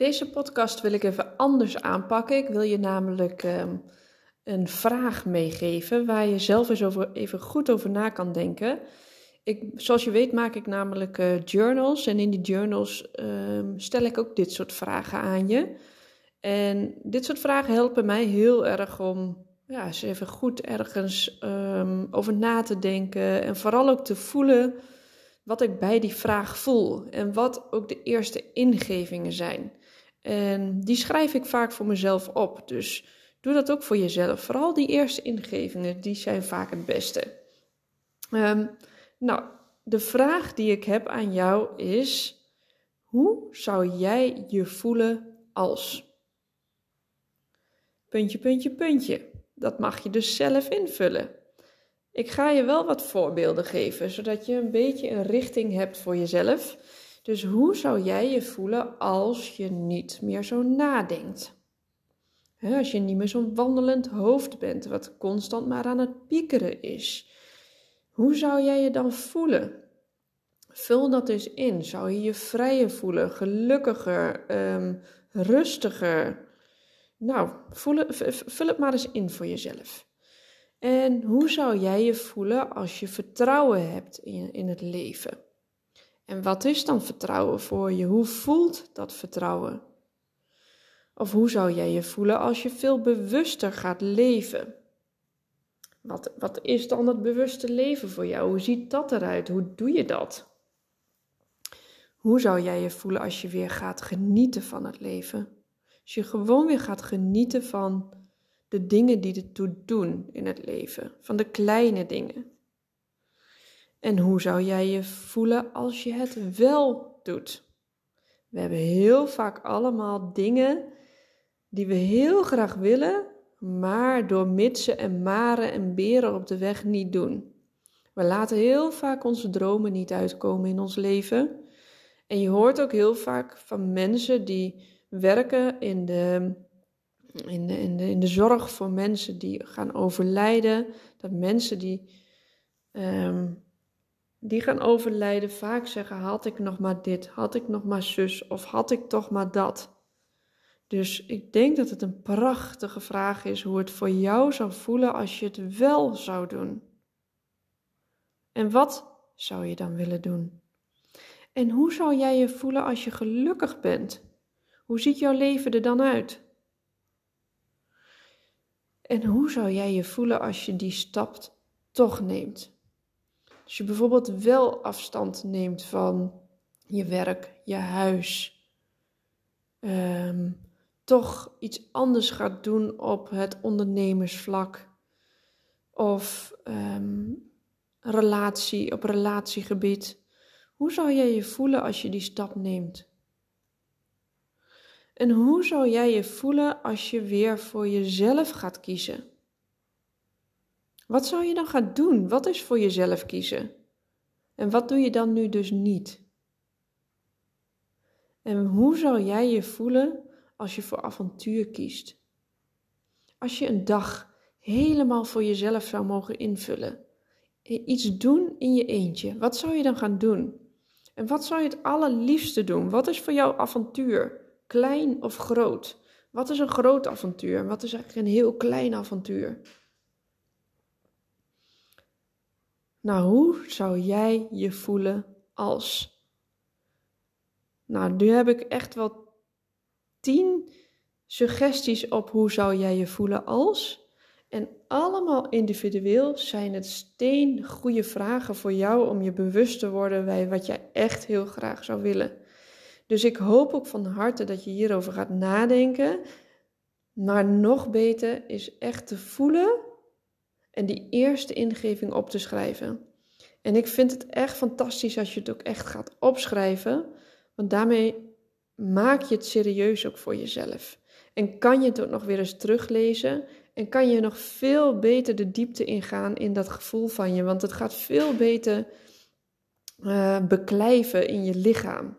Deze podcast wil ik even anders aanpakken. Ik wil je namelijk ehm, een vraag meegeven waar je zelf eens over, even goed over na kan denken. Ik, zoals je weet maak ik namelijk uh, journals en in die journals ehm, stel ik ook dit soort vragen aan je. En dit soort vragen helpen mij heel erg om ja, eens even goed ergens um, over na te denken en vooral ook te voelen wat ik bij die vraag voel en wat ook de eerste ingevingen zijn. En die schrijf ik vaak voor mezelf op. Dus doe dat ook voor jezelf. Vooral die eerste ingevingen, die zijn vaak het beste. Um, nou, de vraag die ik heb aan jou is: hoe zou jij je voelen als? Puntje, puntje, puntje. Dat mag je dus zelf invullen. Ik ga je wel wat voorbeelden geven, zodat je een beetje een richting hebt voor jezelf. Dus hoe zou jij je voelen als je niet meer zo nadenkt? als je niet meer zo'n wandelend hoofd bent, wat constant maar aan het piekeren is. Hoe zou jij je dan voelen? Vul dat eens in. Zou je je vrijer voelen, gelukkiger, ehm, rustiger? Nou, vul, het maar eens in voor jezelf. En hoe zou jij je voelen als je vertrouwen hebt in, in het leven? En wat is dan vertrouwen voor je? Hoe voelt dat vertrouwen? Of hoe zou jij je voelen als je veel bewuster gaat leven? Wat, wat is dan het bewuste leven voor jou? Hoe ziet dat eruit? Hoe doe je dat? Hoe zou jij je voelen als je weer gaat genieten van het leven? Als je gewoon weer gaat genieten van de dingen die ertoe doen in het leven, van de kleine dingen. En hoe zou jij je voelen als je het wel doet? We hebben heel vaak allemaal dingen die we heel graag willen, maar door mitsen en maren en beren op de weg niet doen. We laten heel vaak onze dromen niet uitkomen in ons leven. En je hoort ook heel vaak van mensen die werken in de, in de, in de, zorg voor mensen die gaan overlijden. Dat mensen die um, die gaan overlijden vaak zeggen: had ik nog maar dit, had ik nog maar zus of had ik toch maar dat. Dus ik denk dat het een prachtige vraag is hoe het voor jou zou voelen als je het wel zou doen. En wat zou je dan willen doen? En hoe zou jij je voelen als je gelukkig bent? Hoe ziet jouw leven er dan uit? En hoe zou jij je voelen als je die stap toch neemt? Als je bijvoorbeeld wel afstand neemt van je werk, je huis, um, toch iets anders gaat doen op het ondernemersvlak of um, relatie op relatiegebied. Hoe zou jij je voelen als je die stap neemt? En hoe zou jij je voelen als je weer voor jezelf gaat kiezen? Wat zou je dan gaan doen? Wat is voor jezelf kiezen? En wat doe je dan nu dus niet? En hoe zou jij je voelen als je voor avontuur kiest? Als je een dag helemaal voor jezelf zou mogen invullen. Iets doen in je eentje. Wat zou je dan gaan doen? En wat zou je het allerliefste doen? Wat is voor jou avontuur? Klein of groot? Wat is een groot avontuur en wat is eigenlijk een heel klein avontuur? Nou, hoe zou jij je voelen als? Nou, nu heb ik echt wel tien suggesties op hoe zou jij je voelen als. En allemaal individueel zijn het steen goede vragen voor jou om je bewust te worden bij wat jij echt heel graag zou willen. Dus ik hoop ook van harte dat je hierover gaat nadenken. Maar nog beter is echt te voelen en die eerste ingeving op te schrijven. En ik vind het echt fantastisch als je het ook echt gaat opschrijven, want daarmee maak je het serieus ook voor jezelf. En kan je het ook nog weer eens teruglezen en kan je nog veel beter de diepte ingaan in dat gevoel van je, want het gaat veel beter uh, beklijven in je lichaam.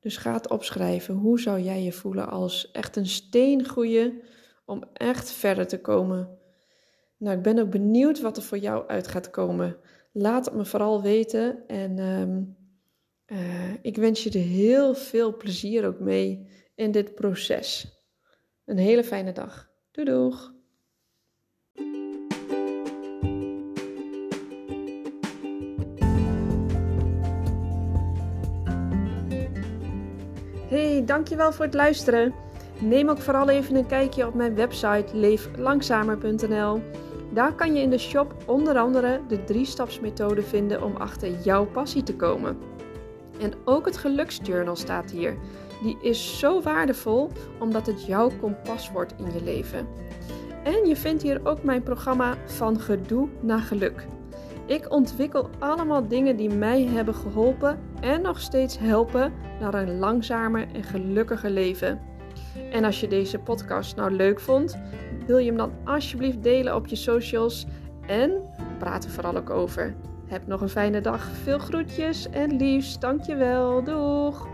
Dus ga het opschrijven. Hoe zou jij je voelen als echt een steengoeie om echt verder te komen? Nou, ik ben ook benieuwd wat er voor jou uit gaat komen. Laat het me vooral weten en um, uh, ik wens je er heel veel plezier ook mee in dit proces. Een hele fijne dag. Doei doeg! Hey, dankjewel voor het luisteren. Neem ook vooral even een kijkje op mijn website leeflangzamer.nl. Daar kan je in de shop onder andere de drie-stapsmethode vinden om achter jouw passie te komen. En ook het geluksjournal staat hier. Die is zo waardevol omdat het jouw kompas wordt in je leven. En je vindt hier ook mijn programma Van Gedoe naar Geluk. Ik ontwikkel allemaal dingen die mij hebben geholpen en nog steeds helpen naar een langzamer en gelukkiger leven. En als je deze podcast nou leuk vond, wil je hem dan alsjeblieft delen op je socials en praat er vooral ook over. Heb nog een fijne dag. Veel groetjes en liefst. Dankjewel. Doeg!